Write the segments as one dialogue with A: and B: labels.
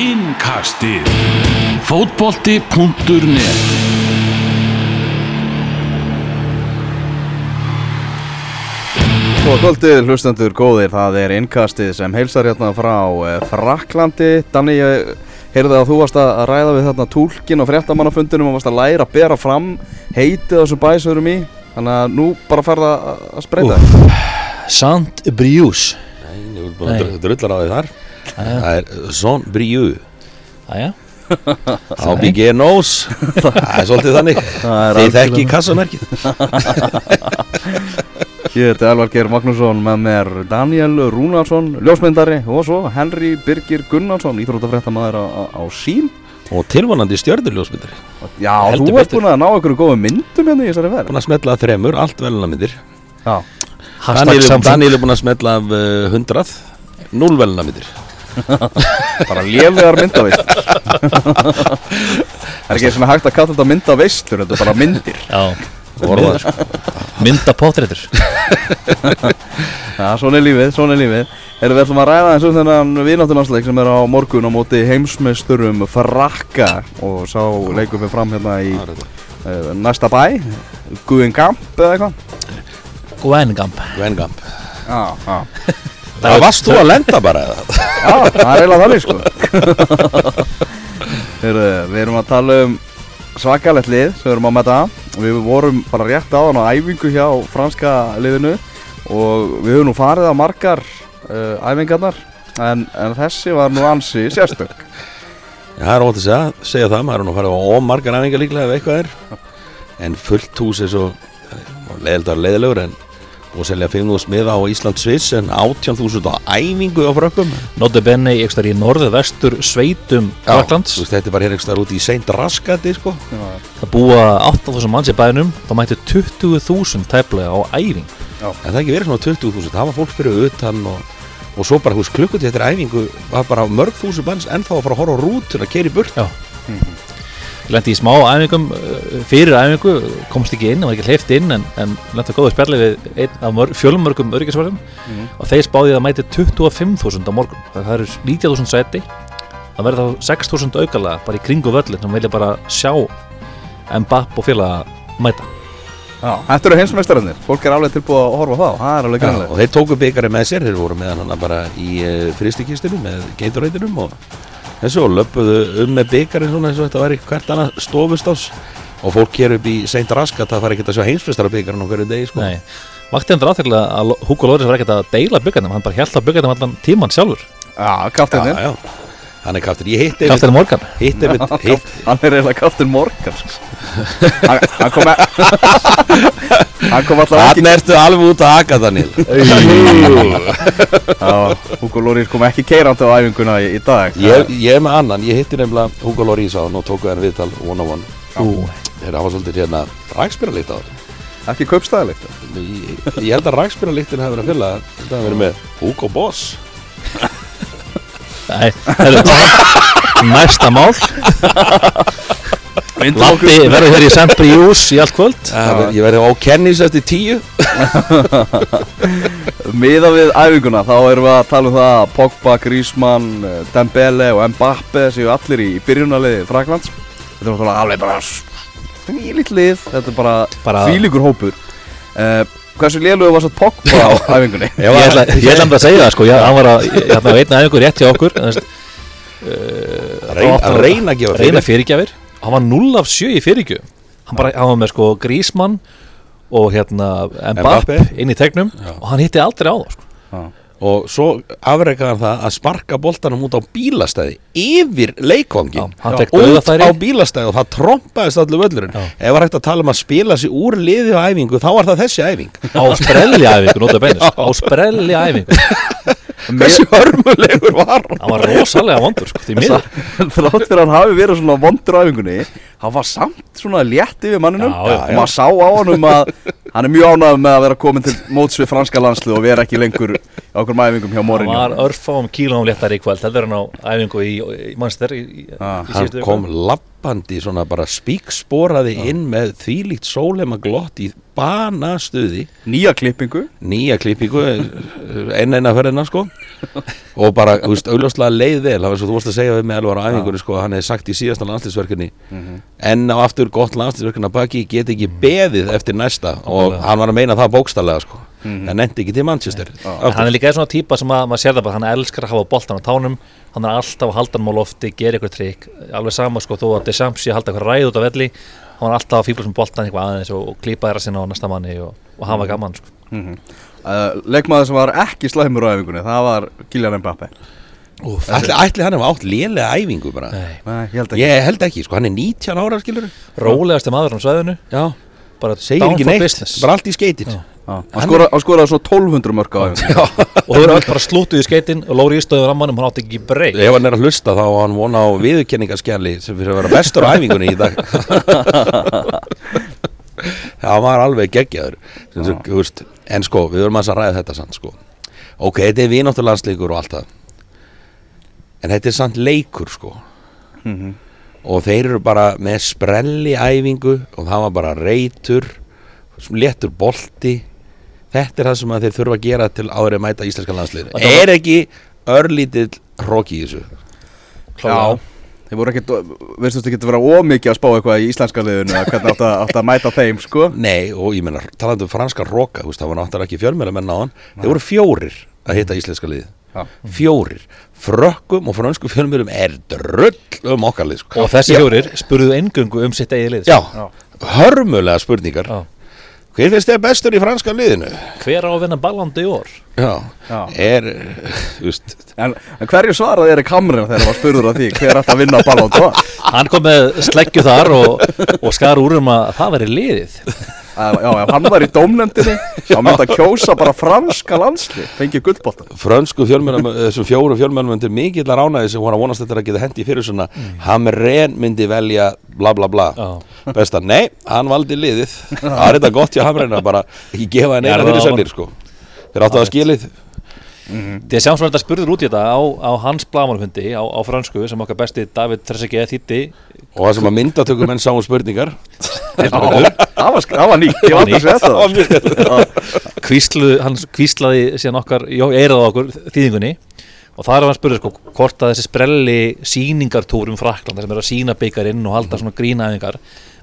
A: Innkastið Fótbolti.net
B: Góða kvöldið, hlustendur góðir, það er innkastið sem heilsar hérna frá eh, Fraklandi. Danni, ég heyrði að þú varst að ræða við þarna túlkin og fréttamannafundinum og varst að læra að bera fram heitið þessum bæsurum í. Þannig að nú bara ferða að spreita.
C: Sant Briús
D: Nei, ég vil að dru- drullar á því þar Það er Son Briu
C: Æja,
D: Á BG Nós Það er svolítið þannig.
B: Það er
D: Þið þekki kassamerkið.
B: Ég heiti Elvar Geir Magnússon með mér Daniel Rúnarsson, ljósmyndari og svo Henry Birgir Gunnarsson, íþróttafréttamaður á, á, sín.
D: Og tilvonandi stjörnuljósmyndari
B: Já,
C: Heldur
B: þú ert búin að ná einhverju góðu myndum hérna í þessari verð.
D: Búin að smetla af þremur, allt velunamyndir
B: Já.
C: hashtag
D: Daniel, er búin að smetla af uh, hundrað. Núl velunamyndir
B: bara lélegar myndavist Það er ekki svona hægt að kalla þetta myndavistlur Þetta er bara myndir?
D: Sko.
C: mynda pótréttur
B: Já, svona er lífið, svona er lífið. Erum við ætlum að ræða eins um þennan vináttunarsleik sem er á morgun á móti heimsmeisturum Frakka. Og sá leikum við fram hérna í uh, næsta bæ Guðingamp eða eitthvað?
C: Gwengamp
D: Vengamp
B: Já, já
D: Það varst þú að lenda bara eða?
B: Já, það er eiginlega þannig sko. Heyrðu, Við erum að tala um svakalett lið sem við erum að metta Við vorum bara rétt áðan á æfingu hjá franska liðinu og við höfum nú farið á margar uh, æfingarnar en, en þessi var nú ansi sérstök.
D: Já, það er ótt að segja, segja það, maður er nú farið á ómargar æfingar líklega ef eitthvað er. En fullt hús er svo leðildar leðilegur en og selja 5.000 miða á Ísland Sviss en 18.000 á æfingu á frökkum.
C: Nóti Benni, ég star í norðu vestur sveitum Fraklands
D: þetta er bara hér staðar út í seint raskati sko.
C: Það búa 8.000 manns í bænum Það mættu 20.000 tæplega á æfing
D: En það er ekki verið svona 20.000 Það var fólk fyrir utan og, og svo bara hús klukkutíð eftir æfingu var bara mörg þúsund manns en þá að fara að horfa á rútun að keira í burt
C: Já Ég lendi í smá æfingum uh, fyrir æfingu, komst ekki inn, var ekki hleyft inn en, en lendi að góða spjalli við einn af mörg, fjölmörgum öryggisvarðum og þeir spáði að mæti 25.000 á morgun. Það eru 90.000 seti það verður þá 6.000 aukalega bara í kringu völlin sem vilja bara sjá Mbapp og félaga mæta.
B: Já, Þetta eru heimsmeistararnir, fólk er alveg tilbúið að horfa á þá, það er alveg grannlega
D: og þeir tóku byggarinn með sér, þeir voru með hann bara í uh, fristikistinu með geiturreitinum og þessu og löpuðu um með byggarinn svona eins og þetta væri hvert annað stofustás og fólk hér upp í seint raskat það fari ekki að sjá heimsfristara byggarinn á hverju degi sko.
C: Nei, vakti endur áþekla að Hugo Loris var ekkert að deila byggarnum hann bara held á byggarnum allan tíman sjálfur.
B: Já,
D: já,
B: kaftinir,
D: já, hann er kaftur. Ég hitti
C: Kaftin Morgan.
D: hitti einmitt- hitt,
B: hann er eiginlega kaftin Morgan sko. hann, hann kom e- Hann kom alltaf ekki
D: Þannig ertu alveg út að haka Daniel
B: Hugo Loris kom ekki keirandi á æfinguna í, í dag.
D: Ég, ég er með annan, ég hitti nefnilega Hugo Loris á hann og tóku hann viðtal one on one. Þeir hafa svolítið hérna rækspyralikt á það
B: Ekki kaupstæðilegt
D: ég, ég held að rækspyralittin hefur verið að fylla. Þetta hefur verið með Hugo Boss
C: Nei, heyrðu, næsta mál. Lappi verður hér í Sempri Jús í allt kvöld.
D: Ég verði á Kennys eftir tíu.
B: Miða við æfinguna þá erum við að tala um það að Pogba, Griezmann, Dembele og Mbappe séu allir í byrjunarliði Fraklands Þetta er náttúrulega alveg bara þvílíkt lið. Þetta er bara,
C: Bara-
B: þvílíkur hópur. Uh, Hversu lélugu var svo Pogba á æfingunni?
C: Ég ætla, ég ætla að segja það sko, ég, hann var að, ég að veitna einhver rétt hjá okkur veist,
D: Reyn, að reyna að gefa
C: reyna fyrirgjafir hann var 0 af 7 í fyrirgjöf hann, bara, hann var með sko Grísmann og hérna Mbappe
D: Mbappe.
C: inn í tegnum
D: Já.
C: og hann hitti aldrei á það sko.
D: Og svo afreikaði hann það að sparka boltanum út á bílastæði Yfir
C: fékk
D: Út á bílastæði og það trompaðist allir völlurinn.
C: Já.
D: Ef var hægt að tala um að spila sig úr liði á æfingu Þá var það þessi æfing.
C: Á sprelli æfingu, á sprelli æfingu
D: Hversu hörmulegur var hann?
C: Hann var rosalega vondur sko, því miður.
B: Þrátt fyrir að hann hafi verið svona vondur á æfingunni Hann var samt svona létt yfir manninum.
C: Já, já,
B: Og maður sá á honum að Hann er mjög ánægð með að vera komin til móts við franska landslið Og vera ekki lengur á okkur æfingum hjá
C: hann
B: Morinju
C: var örfáum kílóum léttari í kvöld þetta er hann á æfingu í, í Manchester í, í,
B: Ah,
D: Hann
C: síðustu
D: kom
C: viku.
D: Lappandi svona bara spíksporaði inn með þvílíkt sólema glott í banastuði.
B: Nýja klippingu.
D: Nýja klippingu enn eina ferðina sko og bara, þú veist, augljóslega leið vel. Það var svo þú vorst að segja við mig alveg á æfingunni sko, hann hefði sagt í síðasta landslýsverkunni en á aftur gott landslýsverkunni að baki get ekki beðið eftir næsta. Og hann var að meina það bókstallega sko. en nefndi ekki til Manchester.
C: Hann er líka svona típa sem að maður sér það bara, hann elskar að hafa boltan á tánum. Hann er alltaf að halda hann á lofti, gera ykkur trikk. Alveg sama sko, þó að að halda eitthvað ræð út á velli hann var alltaf að fíbla sem boltan eitthvað aðeins og, og klípa þeirra sinna á næsta manni og, og hafa gaman sko.
B: mm Leikmaður sem var ekki slæmur á æfingunni Það var Kylian Mbappe
D: ætli, ætli hann hefði átt lélega æfingu bara?
C: Nei.
B: Nei, ég held ekki.
D: Ég held ekki, sko, hann er 19 ára skilur
C: rólegasti maður á svæðinu.
D: Já,
C: bara
D: segir ekki neitt,
C: business.
D: bara allt í skeitin
B: Hann skoraði skoraði svo 1200 mörg á æfingunni.
C: Og þau eru öll bara slútuð í skeitin og Lóri Ístöður rammanum, hann átti ekki breyk
D: ef hann er að hlusta þá á hann vona á viðurkenningaskjali sem fyrir að vera bestur á æfingunni í dag það var alveg geggjaður. En sko, við verðum að ræða þetta samt sko. ok, þetta er vináttulandsleikur og allt það. En þetta er samt leikur sko.
B: Mhm.
D: og þeir eru bara með sprelli æfingu og það var bara reytur léttur bolti. Þetta er það sem þeir þurfa að gera til áður að mæta íslenska
C: var-
D: er ekki örlítill hróki í þessu?
B: Já, þeir voru ekkert, veistu ekki að vera ómikið að spá eitthvað í íslenska liðinu að hvernig átt að, átt að mæta þeim, sko
D: Nei, og ég menna, talandi um franska roka, þú veist, það var náttúrulega ekki fjölmjöla menn á hann Þeir voru fjórir að hitta íslenska lið
B: Já.
D: Fjórir Frökkum og fransku fjölmjölum er drull um okkar lið sko.
C: og þessi fjórir spurðu engöngu um sitt eigið lið
D: Já,
B: Já.
D: hörmulega spurningar
C: Já.
D: Hver finnst þér bestur í franska liðinu?
C: hver á að vinna ballandi í orð
D: Já,
B: Já.
D: er, þú veist
B: En, en hverju svaraði Erik Hamrin þegar það var spurður á því hver ætti að vinna Ballon d'Or?
C: hann kom með sleggju þar og, og skar úr um að það veri liðið
B: Að- Já, ef hann var í dómnefndinni þá myndi að kjósa bara franska landslið fengið gullbóta
D: Frönsku fjölmjölum, þessum fjóru fjölmjölum til mikill að ránaði sem voru að vonast þetta að geta hendi fyrir svona Hamren myndi velja bla bla bla.
C: Já.
D: Besta, nei, hann valdi liðið. Það er þetta gott hjá Hamren að bara ekki gefa henni eina
C: það
D: fyrir
C: var-
D: sennir sko. Þeir áttu að skilið
C: því að sjáum svona þetta spurður út í þetta á, á hans blamanfundi á, á fransku sem okkar besti David Trezeguet þýtti
D: og það sem að myndatökum menn sáum spurningar
B: Það var, sk- það var nýtt, ég aldrei að segja þetta
C: hann kvíslaði síðan okkar, jó, eirað okkur þýðingunni. Og það er að hann spurði sko hvort að þessi sprelli síningartúr um Frakland sem er að sína byggarinn og halda svona grínaðingar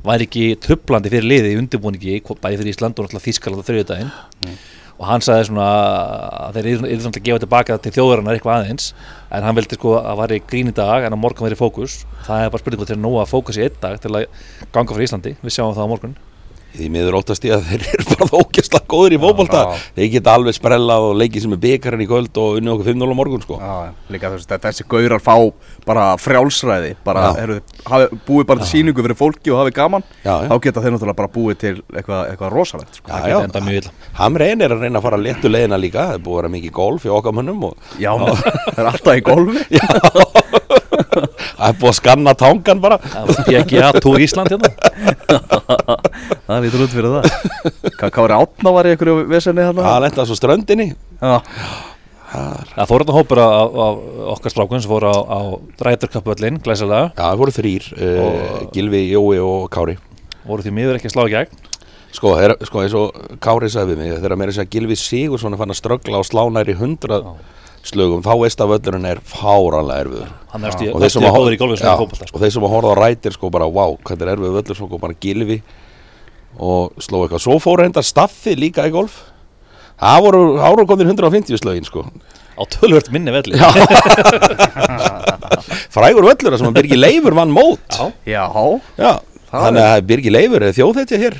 C: væri ekki trublandi fyrir liðið í undirbúningi bæði fyrir Ísland og náttúrulega Þískaland á þriðjudaginn og hann sagði svona að þeir eru svona að gefa tilbaka til þjóðurinnar eitthvað aðeins. En hann veldi sko að grín í dag en á morgun væri fókus. Það er bara spurningu til að nóga fókus í einn dag til að ganga fyrir Íslandi, við sjáum það á morgun
D: Því miður óttast ég að þeir eru bara þókjastlega góður í fótbolta.
B: Já.
D: Þeir geta alveg sprellað og leikið sem er byggarinn í kvöld og unni okkur 5-0 á morgun sko.
B: Já, líka þú veist, þetta- þessi gaurar fá bara frjálsræði bara, heru, hafi, búið bara til síningu fyrir fólki og hafi gaman
D: Já, já.
B: þá geta þeir náttúrulega bara búið til eitthvað, eitthvað rosalegt sko.
D: Hamren er að reyna að fara léttu leiðina líka. Það er búið að vera mikið golf í okkar mönnum og
B: Já, það er alltaf í golfi
D: það er búið að skanna tangan bara.
C: Það var PGA Tour Ísland hérna.
B: Það lítur út fyrir það. Hvað var átna var í einhverju
D: Það
B: hérna?
D: lenda svo ströndinni.
B: Já,
C: Það fór þetta hópur af, okkar strákun sem fór á, á ræturkappöllin glæsilega,
D: Já, það voru þrýr uh, Gilvi, Jói og Kári.
C: Voru því miður ekki að slá í gegn.
D: Sko, þeir, sko eins og Kári sagði við mig Þegar meira að segja Gilvi Sigursson er fann að ströggla og slá næri hundra slögum. Þá veist að völlurinn er fáranlega erfiður.
C: Er stíð
D: og þeir sem að
C: góður í golfið sem
D: já,
C: fótbolta sko.
D: og þeir sem að horfa á rætir sko bara wow, hvað er erfið völlur sko bara gilfi og sló eitthvað. Svo fóru hendar staffi líka í golf. Það voru árakondir 150 slögin sko.
C: Á tölvört minni velli.
D: Frægur völlur sem að Birgi Leifur vann mót.
C: Já.
B: já,
D: þannig að Birgi Leifur er þjóðhetja hér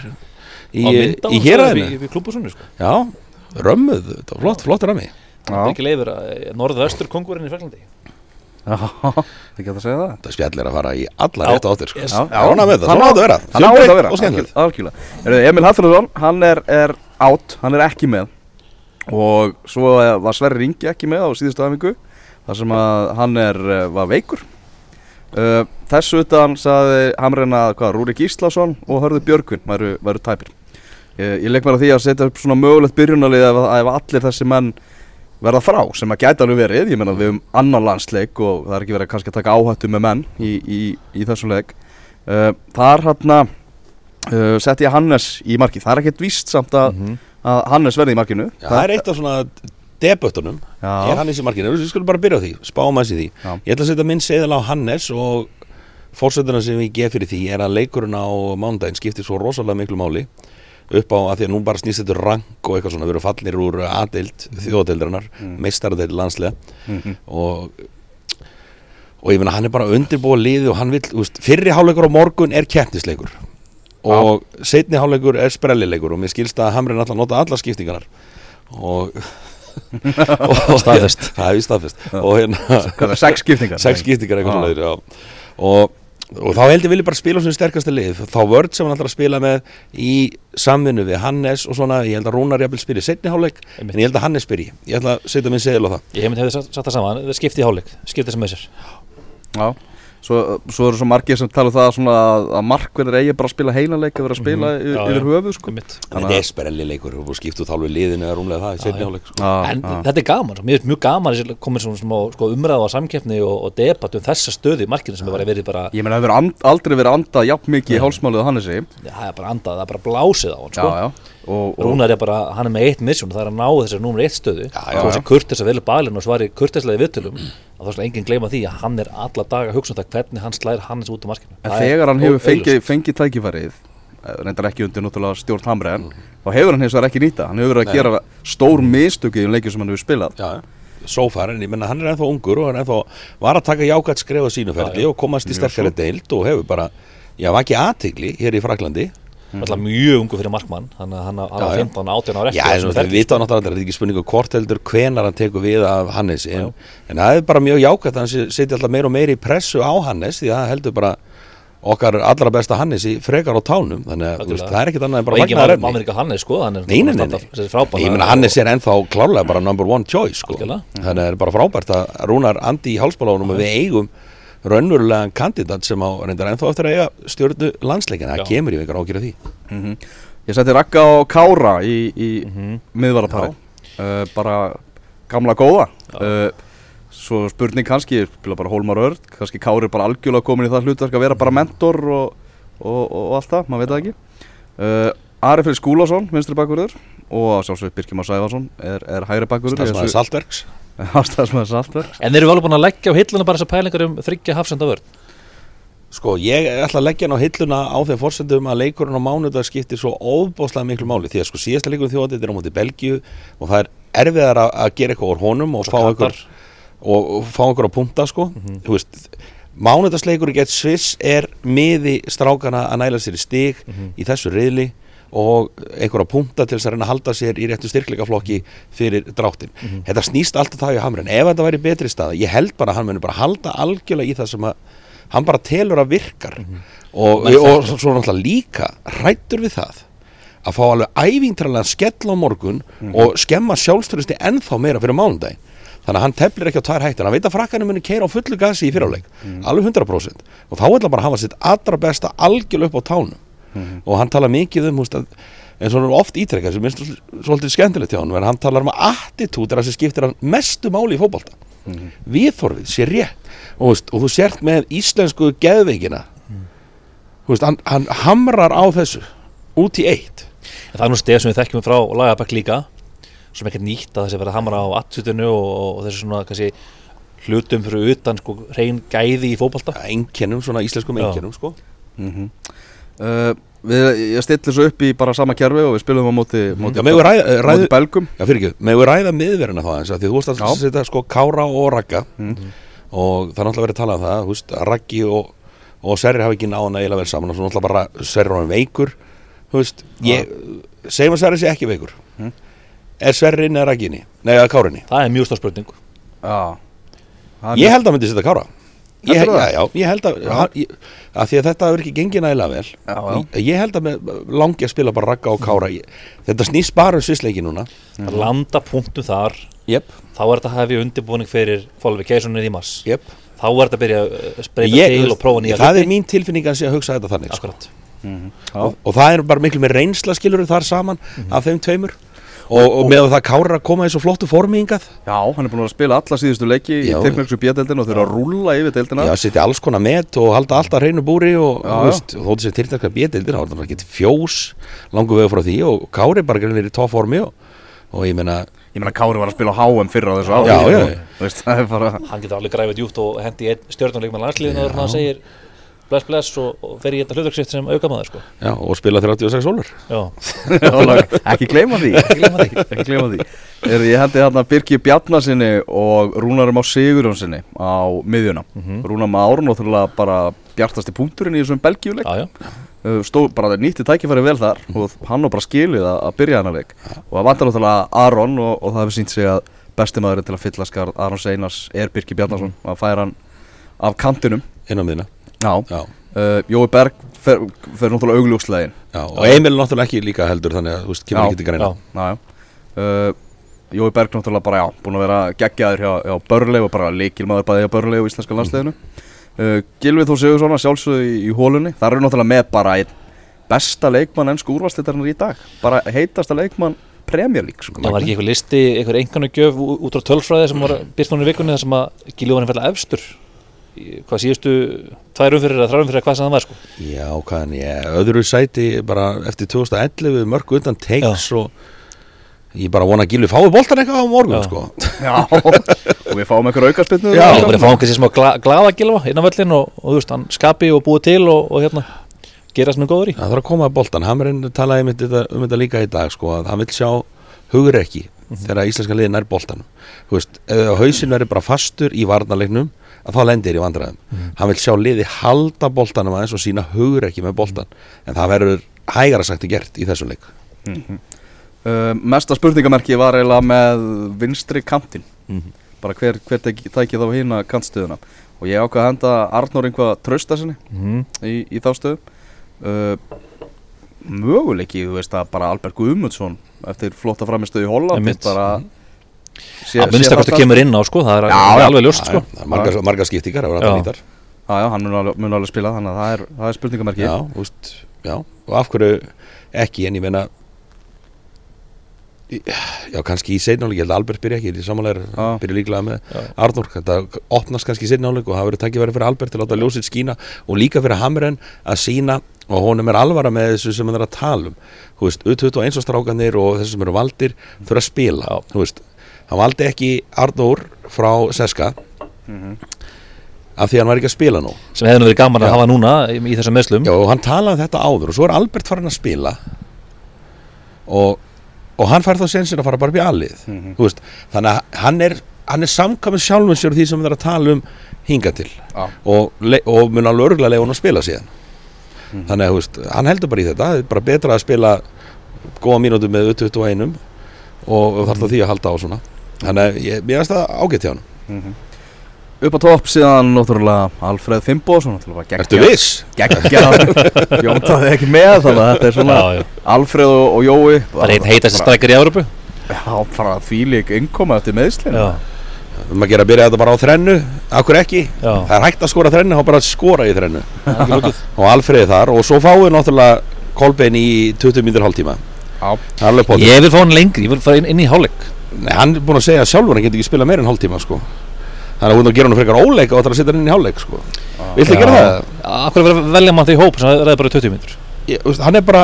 D: í, í héræðinu
C: sko.
D: Já, römmuð, þetta var flott, flott römmi
C: ekki leifur norðvestur kongurinn í Fraklandi
B: já Það geta að segja það.
D: Þetta spjall er að fara í alla rétt áttir sko.
C: yes.
D: Já, það,
B: Hann
D: svona
B: á-
D: áttu að vera.
B: Hann á þetta að vera, Emil Hallfjörðsson, hann er, er átt, hann er ekki með. Og svo eh, var Sverri Ringi ekki með á síðustu aðmingu þar sem að hann er, eh, var veikur. Uh, Þessu utan saði Hamrena hvað, Rúrik Íslasson og Hörður Björgvin væru, væru tæpir. Ég, ég leik mér að því að setja upp svona mögulegt byrjunalið ef allir þessi menn verða frá sem að gæti alveg verið, ég menna við um annan landsleik og það er ekki verið kannski að taka áhættu með menn í, í, í þessum leik. Uh, þar hann uh, sett ég Hannes í markið, það er ekkert víst samt að,
C: Mhm.
B: að Hannes verði í markinu.
D: Já, það er eitt af svona debutunum
B: Já.
D: er Hannes í markinu, við skulum bara byrja á því spáum aðeins í því,
B: Já.
D: ég ætla að setja minn seðal á Hannes og fórsönduna sem ég gef fyrir því er að leikurinn á mánudaginn skiptir svo rosalega miklu máli upp á að því að nú bara snýst þetta rank og eitthvað svona, við erum fallir úr aðdeild þjóðadeildarinnar, mm. meistaradeild landslega og og ég meina hann er bara undirbúið liði og hann vil, þú veist, fyrri hálfleikur á morgun er keppnisleikur. Og setni hálfleikur er sprellileikur og mér skilst að Hamrin alltaf nota alla skiptingarnar. Og, og
C: Staðfest.
D: það víst staðfest. Og hérna
B: Hvað er sex skiptingar?
D: sex skiptingar eitthvað og, og þá held ég vilja bara spila á svona sterkasta lið. Þá vörd sem hann að spila með í samvinnu við Hannes og svona ég held að Rúnar jafnvel spila í setni hálfleik
C: Einmitt.
D: en ég held að Hannes í. Ég ætla að setja minn segil á það.
C: Ég hef myndi hefði sagt sagt það saman, það skipti í hálfleik skipti sem með sér
B: Já, svo, svo eru svo margir sem tala um það svona að, að markverðir eigi bara að spila heilanleik að vera að spila yfir,
C: Já,
B: yfir
C: já.
B: höfuð sko.
C: Einmitt.
D: en þetta er sprellileikur og skiptu þá við liðinu eða rúmlega það í setni
C: já.
D: hálfleik sko.
C: En
B: já.
C: þetta er gaman, mér finnst mjög gaman að komin svona smá sko, umræða á samkeppni og, og debatt um þessa stöðu í markinu sem er bara verið bara
B: Ég meina það hefur aldrei verið andað jafn mikið í hálsmálið á Hannesi
C: Já, það er bara andað, það er bara blásið á hann sko.
B: Og, og,
C: Rúnar er bara, hann er með eitt mission það er að ná þessari númer eitt stöðu.
D: Já,
C: þessi kurtis að velja balinn og svari kurtislega í viðtölum. Að þá skal enginn gleyma því að hann er alla daga að hugsa um það hvernig hann slæðir Hannes út á markinu.
B: En
C: Það
B: þegar hann hefur fengið, fengið tækifærið eh, reyndar ekki undir náttúrulega stjórn Hamren
D: Mhm.
B: þá hefur hann hins vegar ekki nýta hann hefur verið að
D: Nei.
B: gera stór mistöki í leikjum sem hann hefur spilað.
D: Já, so far, en ég menna hann er ennþá ungur og hann er ennþá var að taka jákvæmt skref á sínu ferli
C: Já, já.
D: og komast í sterkari deild og hefur bara, já, var ekki aðtigli hér í Fraklandi
C: alltaf mjög ungu fyrir markmann hann, hann, hann
D: já.
C: 15, 18 ára
D: það vita á náttúrulega, þetta er ekki spurningu hvort heldur hvenar hann tekur við af Hannes en, en það er bara mjög jákvæmt að hann setja alltaf meira og meira í pressu á Hannes því að það heldur bara okkar allra besta Hannes í frekar á tánum þannig að það er ekkert annað en
C: og
D: bara
C: engin
D: magnaðar
C: maður
D: efni
C: ekki Hannes sko er
D: Nei, nei, nei, Hannes er ennþá klárlega bara number one choice sko. Þannig að það er bara frábært að Rúnar andi í hálsbálónum og við eigum raunverulegan kandidat sem á reyndar ennþá eftir að eiga stjórnu landsleikin það kemur í einhver ágjur af því.
B: Ég setti Ragga og Kára í, í
C: Mhm.
B: miðvarapari uh, bara gamla góða. Uh, svo spurning kannski spila bara Hólmar Örd, kannski Kári er bara algjörlega komin í það hlutverk að vera bara mentor og, og, og, allt það, maður veit það ekki. Uh, Ari Freyr Skúlason, vinstri bakverður og sjálfsveit Birkjum Sæfarsson er, er hægri bakverður
D: Stafsmaður Saltverks
B: Ástæðsmaður Saltverk
C: en þeir eru alveg búin að leggja á hilluna bara þessar pælingar um þryggja hafsenda vörn?
D: Sko, ég ætla að leggja hann á hilluna á þeim fórsendum að leikurinn á mánudag skiptir svo óbáslega miklu máli. Því að sko síðasta leikurinn þjóðið er á móti Belgíu og það er erfiðar að, að gera eitthvað úr honum og fá einhver og, og fá einhver að punta sko. Þú veist, mánudagsleikur gett Sviss er miði strákana að næla sér í stig í þessu riðli og einhver að punta til þess að reyna að halda sér í réttu styrkleikaflokki fyrir dráttin. Þetta snýst alltaf það í hamrin. Ef þetta væri betri staða, ég held bara að hann muni bara halda algjörlega í það sem að hann bara telur að virkar. Og,
C: Menn
D: og,
C: þekkja.
D: svo náttúrulega líka rættur við það að fá alveg ævingtralega skell á morgun og skemma sjálfstörðusti ennþá meira fyrir mánudaginn. Þannig að hann teflir ekki á tvær hættir. Hann veit að frakkanum muni keira á fullu gasi í fyrirleik alveg 100% og þá ætla bara að hafa sitt allra besta algjörlega upp á tánum og hann tala mikið um að, eins og hann er oft ítrekkað sem minnst svolítið skemmtilegt hjá hann en hann talar um að attitút er það sem skiptir hann mestu máli í fótbolta. Viðþorfið sé rétt. Og, veist, og þú sért með íslensku geðveikina. Þú veist, hann, hann hamrar á þessu út í eitt.
C: En það er nú stef sem við þekkjum frá Lagabæk líka sem ekkert nýtt að þessi verið að hamra á attutinu og, og þessi svona kannski hlutum fyrir utan sko reyn gæði í fótbolta.
D: Einkennum, svona íslenskum
C: Já.
D: einkennum sko.
B: Uh, við, Ég stilli svo upp í bara sama kerfi og við spilum á móti, móti,
D: Já, megum við ræða,
B: móti
D: ræða,
B: belgum.
D: Já, fyrir ekki, við ræða miðverðina þá eins að því þú veist að
B: Já.
D: setja sko Kára og Ragga.
B: Mhm.
D: og það er náttúrulega verið að tala um það, veist, Raggi og, og Serri hafa ekki náðan eiginlega vel saman. Og svo náttúrulega bara Serri er hann veikur veist, ég, segjum að Serri sé ekki veikur.
B: Mhm.
D: er Serri inn eða Ragginni, nei, eða Kárinni
C: Það er mjög stór spurning.
B: Já. Það er
D: Ég held að myndi setja Kára Ég, já, já, ég held að, að, að því að þetta hefur ekki gengið nægilega vel.
B: Já, já.
D: Ég, held að með, langi að spila bara Ragga og Kára. Ég, Þetta snýst bara um svisleiki núna.
C: Að landa punktum þar
D: Jep,
C: þá er þetta að hefja undirbúning fyrir qualificationið í mars.
D: Jep.
C: Þá er þetta að byrja að spreita
D: ég,
C: til og prófa nýja
D: Það er mín tilfinning að sé að hugsa þetta þannig sko.
C: Akkurat.
B: Já.
D: og, og það er bara miklu með reynsla skilur þar saman
C: Mhm.
D: af þeim tveimur og, og með það Kára að koma í svo flottu formi hingað
B: Já, hann er búin að spila alla síðustu leiki í
D: Já.
B: teknarksu bjödeldin og þau eru að rúlla yfir deildina
D: Já, setja alls konar met og halda alltaf hreinu búri og,
B: Já,
D: og
B: já.
D: veist, og þóttu sér tiltakka bjödeldin þá er það ekki fjós langu vegu frá því og Kári bara greinir í tóformi og, og ég meina
B: Ég meina Kári var að spila á HM fyrra á þessu ári
D: Já, já,
B: og,
D: já.
B: þú veist, Það er bara
C: hann getur alveg græfið djúpt og hendi einn stjórnuleik með landsliðinu og hann segir bless bless og, og fer í þetta hlutverksitt sem aukamæður sko.
D: Já, og spila 36 sólur
B: Ekki gleyma því. Ekki gleyma því, ekki gleyma því. Er, Ég hendi hérna Birki Bjarnasinni og Rúnarum á Sigurjónsinni á miðjuna. Rúnar með árun og þurfa bara bjartasti punkturinn í þessum Belgíuleik. Stóð bara nýtti tækifæri vel þar og hann var bara skilið að, byrja hann að leik. Og það vantar náttúrulega Aron og, og það hefur sínt sig að bestimaðurinn til að fylla skarð Aron Seinars er Birki Bjarnason. Að færa hann af kantinum.
D: Inn á miðna
B: já,
D: Já,
B: uh, Jói Berg fer, fer náttúrulega augljókslegin
D: og Emil náttúrulega ekki líka heldur þannig að, þú veist, kemur
B: Já,
D: ekki til greina.
C: Já.
B: já. Uh, Jói Berg náttúrulega bara já, búin að vera geggjaður hjá, hjá Börlei og bara leikilmaður bæði hjá Börlei og íslenska landsliðinu. Uh, Gilvið Þór Sigursson að sjálfsögðu í, í hólunni það eru náttúrulega með bara einn besta leikmann ennsku úrvarslitarnar í dag. Bara heitasta leikmann Premier League sko.
C: það var ekki eitthvað listi, eitthvað einhverju gjöf út frá tölfræði sem var byrst núna í vikunni þar sem að Gilvi var nefnilega efstur hvað síðustu tvær umfyrir eða þrjár umfyrir hvað sem það var sko.
D: Já, hvað en ég, öðru sæti bara eftir 2011 mörg undan teiks og ég bara vona að Gilvi fái boltan eitthvað á morgun,
C: Já.
D: sko.
B: Já, og við fáum einhver aukarspinnu
D: Já.
C: Já, bara fáum kannski smá gla, glaða Gilva innan völlin og, og þú veist, hann skapi og búi til og, og hérna, gera sem er góður í.
D: Það þarf að koma að boltan, Hamrin talaði um þetta, um þetta líka í dag, sko að hann vil sjá hugrekki þegar íslenska liðin er boltanum. Þú veist, ef hausin verður bara fastur í varnarleiknum að þá lendir í vandræðum. Hann vil sjá liði halda boltanum aðeins og sína hugrekki með boltan en það verður hægara sagt að gert í þessum leik.
B: Uh, Mesta spurningamerki var eiginlega með vinstri kantinn. Bara hver, hver tæki, tæki þá hína kantstöðuna. Og ég ákvað að henda Arnór einhvað trösta sinni
C: mm.
B: í, í þá stöðu. Uh, möguleiki, þú veist að bara Albert Guðmundsson eftir flotta framistöðu í Holland bara sé,
C: að minnst að hvort það kemur inn á sko, það er
B: Já,
C: alveg, ljóst sko.
D: Það er margar, margar skiptingar, það var
C: Já.
D: alltaf nýtar
B: Já, já, hann mun alveg, mun alveg spila þannig að það er, það er spurningamerki
D: Já, veist, já, og af hverju ekki, en ég meina Já, kannski í seinnáleik, ég held að Albert byrja ekki, ég er samanlega
B: Já.
D: byrja líklega með
C: Já.
D: Arnór, þetta opnast kannski í seinnáleik og það verður takkið verið fyrir Albert til að láta ljósið skína og líka fyrir Hamren að sína og honum er alvara með þessu sem hann er að tala um þú veist, U21 og strákanir og þessu sem eru valdir þurfa að spila,
C: Já.
D: þú veist hann valdi ekki Arnór frá Seska. Af því hann var ekki að spila nú.
C: Sem hefði nú verið gaman
D: Já.
C: að hafa núna í, þessum meðslum
D: Já, og hann talaði um þetta áður og svo er Albert farin að spila. Og, og hann fær þá sensin að fara bara upp í allið
B: Mhm.
D: þú veist, þannig að hann er hann er samkvæmur sjálfum sér því sem hann er að tala um hinga til.
B: Já.
D: og, og mun alveg örgulega leiða hann að spila síðan. Þannig að veist, hann heldur bara í þetta. Það er bara betra að spila góða mínútu með 21 og, og þarf það því að halda á svona þannig að ég, finnst það ágætt hjá hann
B: Upp á topp síðan náttúrulega Alfreð Fimboðsson
D: Ertu viss?
B: Geggja Jóntaði ekki með þannig að þetta er svona
C: Já, já.
B: Alfreð og, og Jói.
C: Bara einn heitasti strækir í Európu
B: Já, bara þvílík innkoma eftir meðslinn
C: já,
D: um að gera að byrja þetta bara á þrennu. Akkur ekki,
C: Já.
D: það er hægt að skora þrennu þá bara að skora í þrennu.
C: Það er
D: og Alfreð þar. Og svo fáið náttúrulega Kolbein í 20 mínútur hálftíma.
B: Já,
D: Það er alveg potið
C: ég vil fá hann lengri, ég vil fara inn, inn í hálfleik
D: Nei, hann er búin að segja sjálfur að hann getur ekki spila meira en hálftíma sko. þannig að hún að gera hann frekar óleik og það að setja hann inn í hálfleik sko. viltu
C: Já.
D: gera það?
C: Akkur að velja mann því hóp sem það er bara 20 minnur
D: hann er bara,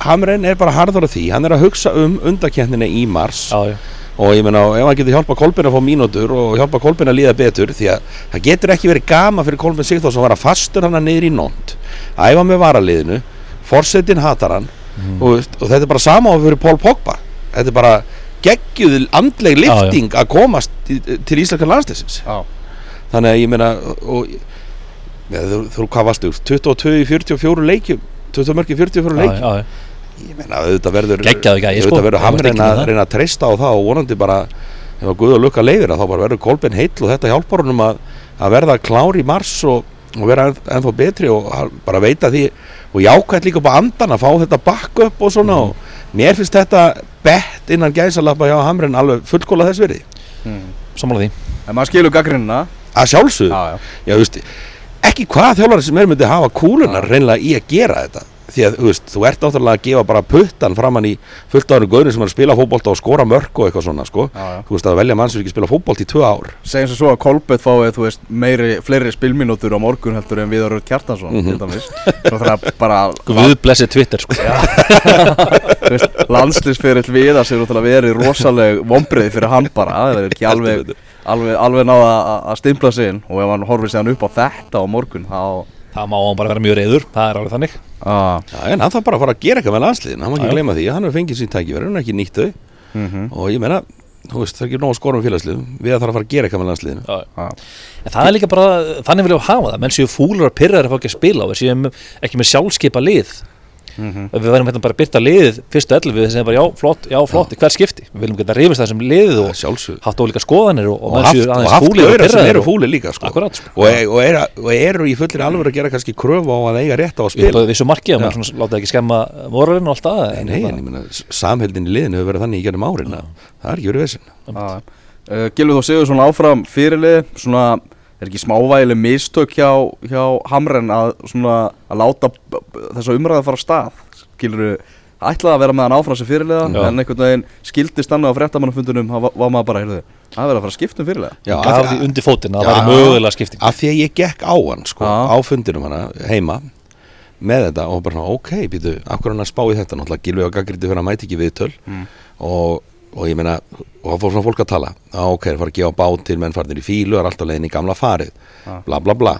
D: Hamren er bara harður af því hann er að hugsa um undaketnina í mars
C: já,
D: og ég meina, ef hann getur hjálpa Kolbein að fá mínútur og hjálpa Kolbein að líða betur því að það getur ekki verið gama fyrir Kolbein Sigþórs að vara fastur hann niður í nónt æfa með varaliðinu forsetin hatar hann og, veist, og þetta er bara sama á fyrir Pól Pogba þetta er bara geggjuð andleg
C: Já, já.
D: lifting að komast til Íslandska landslýsins
B: já,
D: þannig að ég meina og, ja, þú, þú hvað varstu 22 í 44 leikjum 20 mörg í 44
C: já,
D: leikjum
C: já, já.
D: ég meina auðvitað verður
C: sko.
D: auðvitað verður
C: varst ekki
D: reyna, að treysta á það og vonandi bara ef að Guð og Lukka leifir þá bara verður Kolbein heill og þetta hjálpar honum að, að verða klár í mars og, og vera enn, ennþá betri og bara veita því og jákvæmt líka upp á andan að fá þetta back up og svona
C: Mhm.
D: og mér finnst þetta bett innan gæsalappa hjá Hamren alveg fullkóla þess verið
C: Sammála því.
B: En maður skilur gaggrinina
D: að sjálfsög
B: Já, já.
D: Já, þú veist, ekki hvað þjálfari sem er myndi hafa kúlunar reynlega í að gera þetta því að þú veist, þú ert náttúrulega að gefa bara puttan framann í fullt ára gaurin sem er að spila fótbolta og skora mörk og eitthvað svona sko.
B: Já, já.
D: þú veist að velja mann sem ekki spila fótbolt í tvö ár
B: segjum sem svo að Kolbett fái þú veist, meiri, fleiri spilmínútur á morgun heldur en Viðar Rödd Kjartansson
D: Mhm.
B: til dæmis að bara
C: Guð blessi Twitter sko.
B: þú veist, landslýsferill Viðar sem náttúrulega verið rosaleg vombriði fyrir hann bara það er ekki alveg, alveg, alveg náða að- að stimpla sig inn og ef hann horfir sig hann upp á þetta á morgun þá
C: Það má hann bara vera mjög reyður, það er alveg þannig.
B: Að
D: Já, en hann þarf bara að fara að gera eitthvað með landsliðin hann má ekki gleyma því, hann hefur fengið sín tækifæri hann er ekki nýtt þau.
B: Mhm.
D: og ég meina, þú veist, það er ekki nóg að skora um félagsliðum við þarf að fara að gera eitthvað með landsliðinu.
C: Já.
B: að
C: En það er líka bara, þannig viljum við hafa það menn séu fúlur að pyrra að fá ekki að spila og við séum ekki með sjálfskipa lið
B: Mhm.
C: Ef við verðum hérna bara að byrta liðið fyrstu ellu við sem bara já, flott, já, flott, hver skipti við viljum geta rifist það sem liðið og
D: sjálfsög
C: haft ólíka skoðanir og,
D: og
C: menn
D: haft, og
C: aðeins
D: haft
C: fúlir og
D: gauðra sem eru
C: og-
D: fúlir líka sko.
C: Akkurat, sko.
D: og, e- og, er, og eru í fullir alveg að gera kannski kröfu á að eiga rétt á að spila
C: á vissu marki að
D: Já.
C: mann svona láta ekki skemma moralinn og allt það
D: ég meina, samheldin í liðinu hefur verið þannig í gerðum árin að það er ekki verið vesinn
B: uh, Gilvið þú segur svona áfram fyrirlið svona er ekki smávægileg mistök hjá, hjá Hamren að svona að láta þessa umræða fara stað Gilvið ætlaði að vera með hann áfram sem fyrirliða
C: Já.
B: en einhvern veginn skildist hann á fréttamannafundunum þá var, var maður bara, heyrðu, það verður að fara að skipta um fyrirliða
D: Já,
C: gaf
D: af,
C: því undir fótinn að
D: Já.
C: það væri mögulega skipting
D: af því að ég gekk á hann sko,
B: Já.
D: á fundinum hana heima með þetta og bara svona, ok, býtu, er hann að spá í þetta náttúrulega Gilvi og Gaggriti fyrir að mæti ekki viðtöl
B: Mm.
D: og, og ég meina og það fór svona fólk að tala. Já, ok, það fara að gefa bát til menn farnir í fílu er alltaf leiðin í gamla farið.
B: Já.
D: bla bla bla.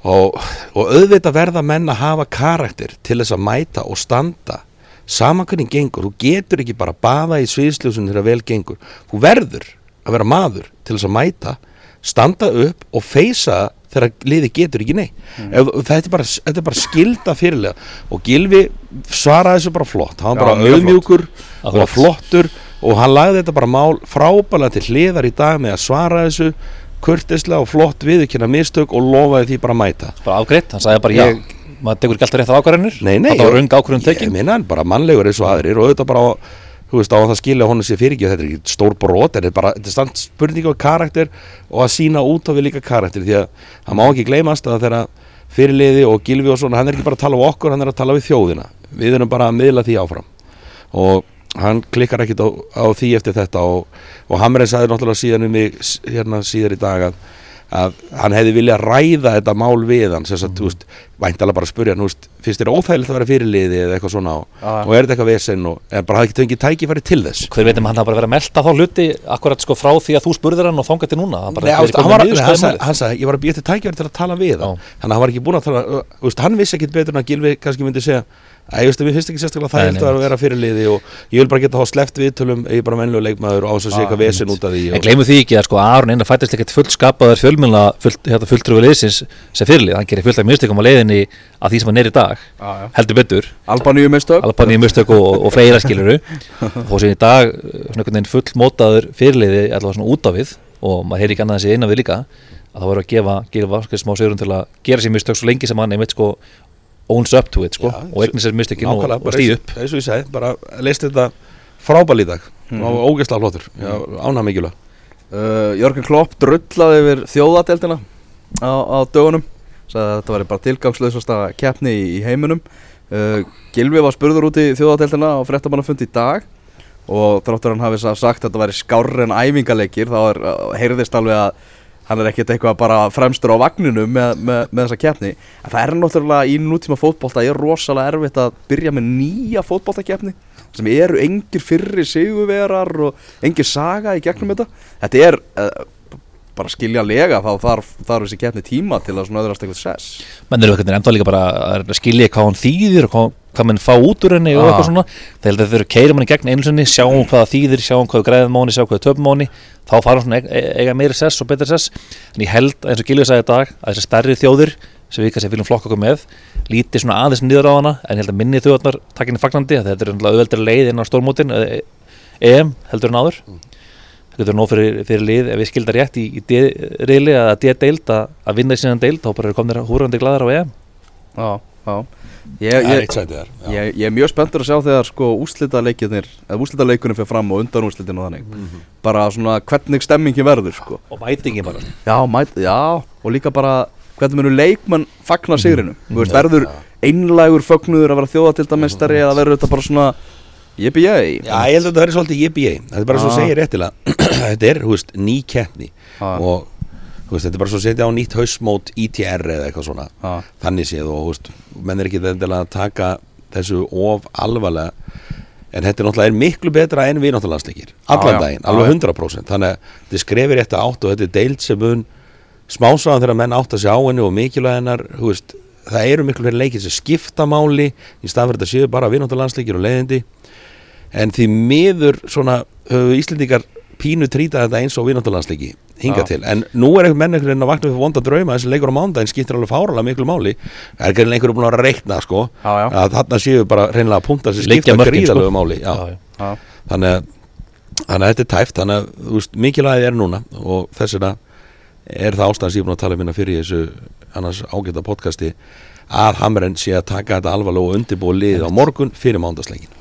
D: Og, og auðvitað verða menn að hafa karakter til þess að mæta og standa. Saman hvernig gengur, þú getur ekki bara baða í sviðsljósun þegar vel gengur. Þú verður að vera maður til þess að mæta, standa upp og feysa þegar liði getur ekki nei Ef, þetta, er bara, þetta er bara skilda fyrirlega og Gilvi svaraði þessu bara flott. Hann var bara auðmjúkur og var flottur. Og hann lagði þetta bara mál frábælega til hliðar í dag með að svara þessu kurtislega og flott viðurkenna mistök og lofaði því bara að mæta.
C: Bara afgreitt, hann sagði bara
D: Já.
C: ég maður tekur ekki alltaf rétt á ákvarðanir.
D: Nei, nei,
C: þetta var
D: og-
C: röng ákvarðan
D: Ég
C: tekin.
D: minna hann bara mannlegur eins og aðrir og auðvitað bara á, þú veist, á að það skilja honum sér fyrir ekki þetta er ekki stór brot, en þetta er bara þetta er stand spurning á karakter og að sína út á við líka karakter því að það má ekki gleymast að þegar fyrirliði og gilfi og svona, hann er ekki bara að tala um okkur, hann er að tala við þjóðina. Við erum bara að miðla því áfram. Og hann klikkar ekkit á, á því eftir þetta og, og Hamren sagði náttúrulega síðan um mig hérna síðar í dag að að hann hefði viljað ræða þetta mál við hann sem sagt, þú veist, væntalega bara að spurja hann, þú veist, finnst þér óþægilegt að vera fyrirliði eða eitthvað svona og,
B: Já.
D: og er þetta eitthvað vesen og en bara hafði ekki tengið tækifæri til þess
C: hver veit um hann hafa bara verið að melta þá hluti akkurat sko frá því að þú spurðir hann og þangað til núna hann bara
D: Nei,
C: verið
D: hann,
C: í
D: sagði,
C: málið.
D: hann sagði, ég var að býja til tækifæri til að tala við hann að hann var ekki búin að tala þú veist, hann vissi ekkit betur en að Gilvi kannski myndi segja að ég veist að mér finnst ekki sérstaklega þægilt
C: nei,
D: að vera fyrirliði og ég vil bara geta að hafa sleppt viðtölum ég er bara mennlu leikmaður og á þess að sé eitthvað vesen út af því
C: En gleymum því ekki að sko Aron einn að fættist ekkert fullskapaður fjölmjöla fullt, hérna, fulltrúi liðsins sem fyrirlið, hann gerir fullt af mistökum á leiðinni að því sem hann er í dag.
B: Já.
C: heldur betur,
B: Albaníu mistök.
C: Albaníu mistök og, og fleira skiluru og sem í dag svona einhvern veginn full mótaður fyrirliði allavega svona út af við. Og maður heyri ekki annað þessi innan við líka að það voru að gefa, gefa smá segurum til að gera sér mistök svo lengi sem hann einmitt sko owns up to it sko
D: Já,
C: og eignir sér mistökin og, og
D: eins-
C: upp.
D: eins og ég segi, bara leist þetta frábæl í dag.
B: Mhm.
D: og ógeðslega flottur, já, ánæg mikilvæg.
B: Uh, Jörgen Klopp drullaði yfir þjóðadeldina á, á dögunum. Þetta væri bara tilgangslausasta keppni í, í heiminum. Uh, Gilvi var spurður út í þjóðadeldina á fréttamannafundi í dag og þráttur hann hafi sa- sagt að þetta væri skárri en æfingarleikir þá er, uh, heyrðist alveg að hann er ekkert eitthvað bara fremstur á vagninu með, með, með þessa keppni. En það er náttúrulega í nútíma fótbolta er rosalega erfitt að byrja með nýja fótboltakeppni sem eru engir fyrri sigurverar og engir saga í gegnum þetta. Þetta er uh, bara skiljanlega þá þarf, þessi keppni tíma til að svona öðrast eitthvað sess.
C: Menn eru eitthvað enda líka bara að skilja hvað hann þýðir og hvað, hvað menn fá út úr henni og
B: Ah.
C: eitthvað svona þegar þeir eru keirum hann í gegn einu sinni sjáum hvað það þýðir, sjáum hvað græðum móni sjáum hvað töpum móni, þá fara svona e- e- eiga meiri sess og betri sess. En ég held eins og Gilvið sagði í dag að þessi stærri þjóðir sem við kannski viljum flokka okkur með líti svona aðeins niður á hana en ég held að minni þjóðarnar takkinni fagnandi að þetta er auðveldur leið inn á stórmótin e- EM heldur en áður. Það getur nóg fyrir, fyrir lið ef við skildar rétt í, í eða D-deild að, að vinna í sinna deild þá bara eru komnir húrandi glæðar á EM.
B: Já, já ég,
D: er
B: ég, ég, ég er mjög spenntur að sjá þegar sko úslita leikunum fyrir fram og undan úslitin og þannig.
D: Mhm.
B: bara svona hvernig stemmingin verður sko.
C: Og mætingin bara.
B: Já, mæt, já og líka bara hvernig munu leikmann fagna sigrinu Þú veist, verður einlægur fögnuður að vera þjóðatildamestari eða verður þetta bara svona jippi ég
D: Já, ég held að þetta verði svolítið JBA Þetta er bara svo
B: Ah.
D: segir réttilega. Þetta er, þú veist, ný keppni.
B: Ah.
D: og veist, þetta er bara svo setja á nýtt hausmót ITR eða eitthvað svona
B: Já.
D: þannig séð og veist, menn er ekki endilega að taka þessu of alvarlega en þetta er náttúrulega er miklu betra en við náttúrulega landsleikir, allan daginn, alveg
B: já.
D: 100% þannig að þetta skrefir rétt átt og þetta er deild sem mun smásaðan þegar menn átt að sjá henni og mikilvæg hennar, þú veist það eru miklu fyrir leikir sem skipta máli í stað fyrir þetta séu bara við náttúrulega landsleikir og leiðindi en því miður svona höfum við Íslendingar pínu trýta þetta eins og vináttulandsleiki hinga til, en nú er eitthvað menn einhvern veginn að vakna upp vonda drauma, þessi leikur á mándaginn skiptir alveg fáralega miklu máli. Er ekki einhverjum búin að reikna sko
B: Já, já.
D: að þarna séu bara reynilega punktar sem skipta
C: mörkin, sko.
D: máli já. Þannig, að, þannig að þetta er tæft þannig að þú veist, mikilvægið er núna og þess vegna er það ástæðan er búin að tala um hérna fyrir þessu annars ágæta podcasti að Hamren sé að taka þetta alvarlega og undirbúa liðið á morgun fyrir mándagsleikin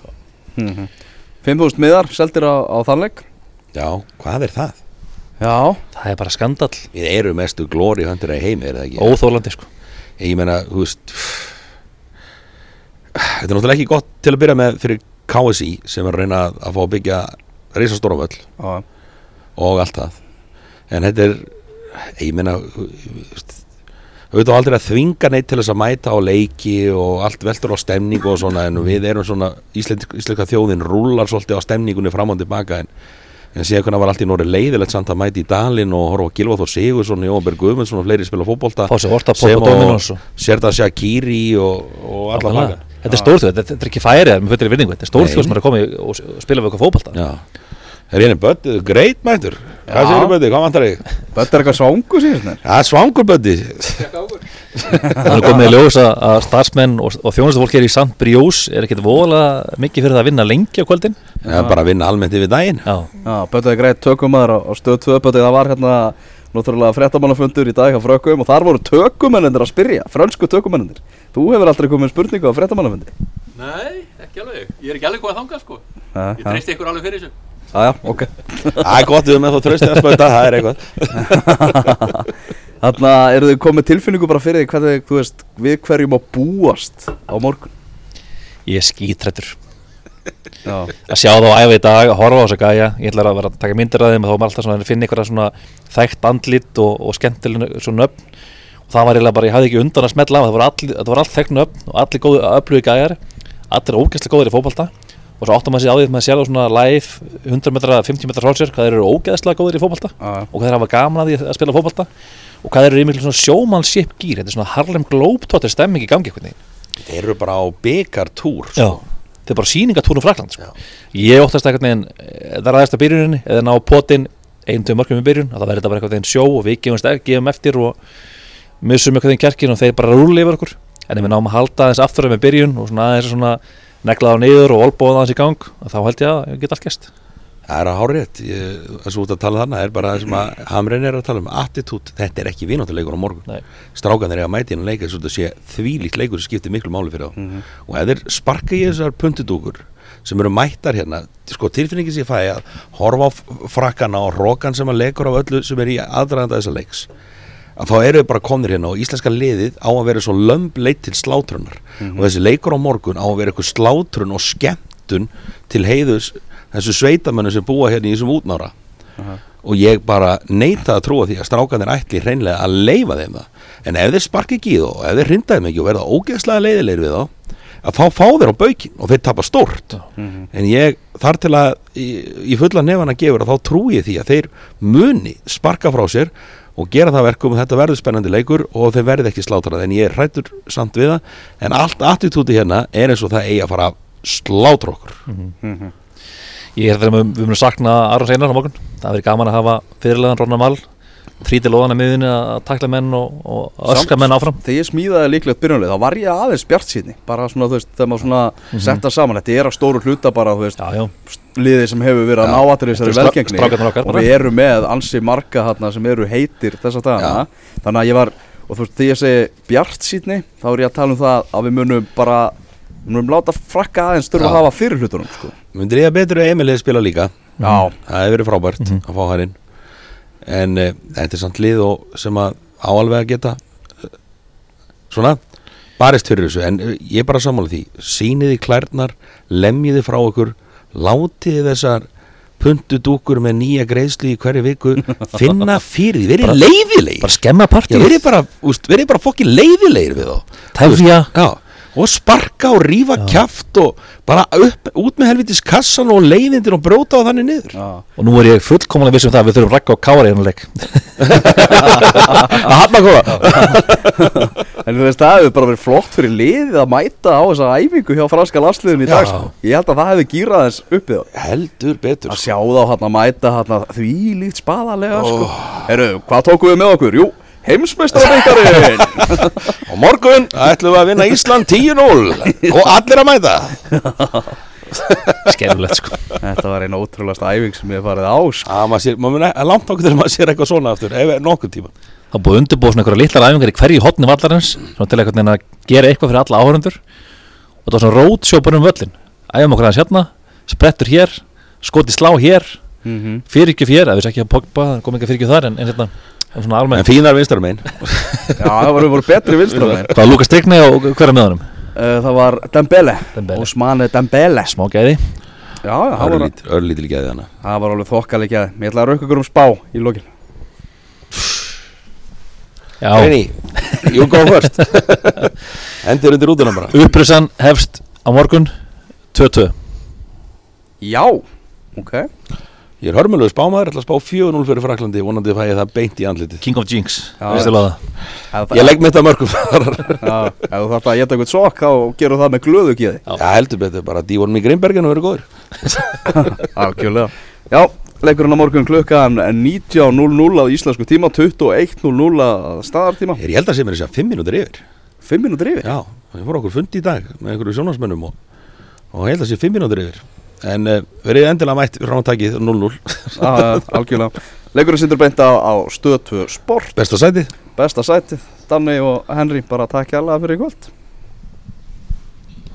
B: 5.000 miðar seldir á, á þannleik
D: Já, hvað er það?
B: Já,
C: það er bara skandall,
D: Við erum mestu glóri höndir að heimi, er það ekki?
C: óþólandi sko.
D: Ég meina, þú veist Þetta er náttúrulega ekki gott til að byrja með fyrir KSI sem er að reyna að fá að byggja reisastóra völl
B: já,
D: og allt það. En þetta er ég þú veist, auðvitað á aldrei að þvinga neitt til þess að mæta á leiki og allt veldur á stemningu og svona en við erum svona íslenska þjóðin rúlar svolítið á stemningunni fram og tilbaka en, en síðan hvernig var allt í Nóri leiðilegt samt að mæta í Dalinn og horfa á Gilvað Þór Sigursson og Jónberg Guðmundsson og fleiri spila fótbolta
C: fá sér orta
D: sem
C: og
D: Serta Shakiri og, og alla pakkan
C: þetta er stórþjóð, þetta, þetta er ekki færið með fullri vinningu, þetta er stórþjóð sem er að koma og, spila við fótbolta.
D: Já. Það er einu bötti, greit mættur. Hvað segir bötti, hvað vantar þig?
B: þetta er eitthvað svangu síðan
D: svangur bötti
C: það er komið í ljós að, að starfsmenn og, og þjónustufólk er í Sant Briós er ekkert voðalega mikið fyrir það að vinna lengi á kvöldin?
D: Já, bara að vinna almennt yfir daginn.
C: Já,
B: Já, bötaði greitt tökumæður á, stöð 2 bötaði það var hérna Náttúrulega fréttamannafundur í dag á frökkum og þar voru tökumennendir að spyrja, frönsku tökumennendir Þú hefur aldrei komið með spurningu á fréttamannafundi?
A: Nei, ekki alveg. Ég er ekki alveg hvað að þanga sko.
B: Já,
A: Ég treysti ykkur alveg fyrir þessu.
B: já, ok.
D: Það er gott við með þá tröstið að spöta, það er eitthvað
B: Þarna eru þið komið tilfinningu bara fyrir því hvernig, þú veist, við hverjum að búast á morgun.
C: Ég er skítrættur. Að sjá þá æfa í dag, að horfa á þess að gæja. Ég ætla að vera að taka myndir af þeim og þá er maður alltaf svona að finna einhverja svona þekkt andlit og, og skemmtileg svona nöfn. Og það var eiginlega bara, ég hafði ekki undan að smetla á það voru allt þekkt nöfn og allir góði öflugi gæjar. Allir ógeðslega góðir í fótbolta. Og svo áttum maður sig á því að maður sér það svona live 100 metra, 50 metra frá sér hvað þeir eru ógeðslega góðir í fótbolta
B: já,
C: og hvað þeir hafa gaman að því að spila fótbolta og hvað þeir eru í miklu svona sjómannship gýr þetta er svona Harlem Globetrotter stemming í gangi veginn.
D: Þeir eru bara á byggartúr
C: Já, þetta er bara sýningatúrum Frakland sko. Ég óttast eitthvað neginn Það er aðeins að byrjuninni eða ná potinn einn, tveim mörgum í byrjun að það verður þetta bara eitthvað sjó og við gefum, steg, gefum eftir og missum eitthvað neginn kjarkin og þeir bara rúli yfir okkur. En ef við náum að halda aðeins aftur með byrjun og svona aðeins svona neglað á niður og olbóða aðeins í gang þá held ég að ég get allt gest
D: Það er að hárétt, þess að út að tala þarna er bara það sem að Hamren er að tala um. Attitút, þetta er ekki vináttuleikur á morgun. Strákan er að mæti inn að leika þess að sé þvílíkt leikur sem skiptir miklu máli fyrir þá.
B: Mhm.
D: og ef þeir sparka í þessar puntudúkur sem eru mættar hérna sko tilfinningi sem ég fæ að horfa á frakkana og hrókan sem að leikur af öllu sem er í aðdraganda þessa leiks að þá eru við bara komnir hérna og íslenska liðið á að vera svo lömb leitt til slátrunar og þessi leikur á morgun á að vera eitthvað slátrun og skemmtun til heiðus þessu sveitamönnu sem búa hérna í þessum útnára. Og ég bara neita að trúa því að strákanir ætli hreinlega að leifa þeim það. En ef þeir sparki ekki í þá og ef þeir hrindaði ekki og verða ógeðslega leiðilegir við þá að þá fá þeir á baukin og þeir tapa stórt. En ég þar til að í, í fulla nefana gefur að þá trúi ég því að þeir muni sparka frá sér og gera það verkum og þetta verður spennandi leikur og þeir verði ekki slátrað. En ég er hrættur samt við það. En allt attitúti hérna er eins og það eigi að fara slátra okkur
C: Ég er þegar við, við munum sakna Aron Seinar á morgun. Það verður gaman að hafa fyrirlegan Ronna Mal þríti loðan að miðinu að takla menn og, og öskra menn áfram.
B: Þegar ég smíðaði líklegt byrjunlega þá var ég aðeins bjart síðni Bara svona, þú veist, þegar maður svona setta saman. Þetta er á stóru hluta bara, þú veist
C: Já, já,
B: liðið sem hefur verið að ná aðri þessari velgengni. og
C: bara.
B: við erum með ansi marga þarna sem eru heitir þessa dagana. Þannig að ég var, og þú veist, þegar ég segi bjart síðni, þá er ég að tala um það að við munum bara, við munum láta frakka aðeins þurfa að hafa fyrir hlutunum sko.
D: Myndir ég að betur að Emil hefði spila líka?
B: Já,
D: það hefur verið frábært að fá hann inn. En uh, þetta er samt lið sem að áalveg að geta uh, svona barist fyrir þessu. En uh, ég er bara sammála því. Síniði klærnar, lemjiði frá okkur látiði þessar puntudúkur með nýja greiðslu í hverju viku finna fyrir því, verið leiðilegir
C: bara skemma partíð
D: verið bara, bara fokkin leiðilegir við þá.
C: Tefja.
D: Já, og sparka og rífa kjaft og bara upp, út með helvitis kassan og leiðindir og bróta á þannig niður
B: Já.
C: og nú er ég fullkomlega viss um það að við þurfum rakka á kára í hennar leik
D: að hafna kóla
B: En þú veist, það hefur bara verið flott fyrir liðið að mæta á þessa æfingu hjá franska landsliðinu í dag
D: Já.
B: sko. Ég held að það hefði gýrað þess uppið
D: heldur betur
B: Að sjá þá hann að mæta hann því líkt spadalega sko. Heru, hvað tókum við með okkur? Jú, heimsmeistarabyggarinn
D: og morgun ætlum við að vinna Ísland 10-0 og allir að mæta.
C: Skerfulegt sko.
B: Þetta var einn ótrúlega æfing sem ég farið á sko.
D: að maður sér, maður mun að langt okkur þegar maður sér eitthvað svona aftur ef nokkuð tíma.
C: Það er búið undirbúið svona einhverja litlar æfingar í hverju hotni vallarins svona til veginn að gera eitthvað fyrir alla áhörundur og það var svona rótsjó bara um völlin æfum okkur aðeins hérna, sprettur hér skoti slá hér,
B: -hmm.
C: fyrirgjöf hér að við ekki að pogba, kom ekki að fyrirgjöf þar en, en hérna, en svona
D: en
C: almennt
D: fínar vinstar megin.
B: Já, það voru, voru betri vilströðin
C: það var Lukas Stigni og hverja með honum?
B: Uh, Það var Dembele,
C: Dembele.
B: Osmane Dembele.
C: Smá gæði,
B: Já, það var,
D: örlítil, gæði hana
B: það var alveg þokkaleg gæði. Ég ætla að rauka ykkur um spá í lokin.
C: Já,
D: Reyni, you go first. Endur undir útuna bara.
C: Upprisan hefst á morgun 2-2
B: Já, ok
D: ég er hörmulegu spámaður, ætla að spá 4-0 fyrir Fraklandi vonandi fæ ég það beint í andliti
C: King of Jinx, alveg það?
D: Ég legg mitt að mörgum
B: Já, ef þú þarft að geta eitthvað sokk þá gerur það með glöðu gíði
D: Já. Heldur betur, bara dívorn í Grimbergen og verið góður.
B: Algjörlega. Já, leikurinn á morgun klukkan 19.00 að íslensku tíma 21.00 að staðartíma.
D: Ég held að sé mér þess að 5 mínútur yfir.
B: 5 minútur yfir?
D: Já, ég fór okkur fundi í dag með einhverju sjónvarsmönnum og, og ég held að sé 5 mínútur yfir En uh, verið endilega mætt fráttakið 0-0
B: Já, Algjörlega. Leikurinn sindur beint á, á stöð 2 sport.
D: Besta sætið?
B: Besta sætið. Danni og Henry bara takk hérlega fyrir í kvöld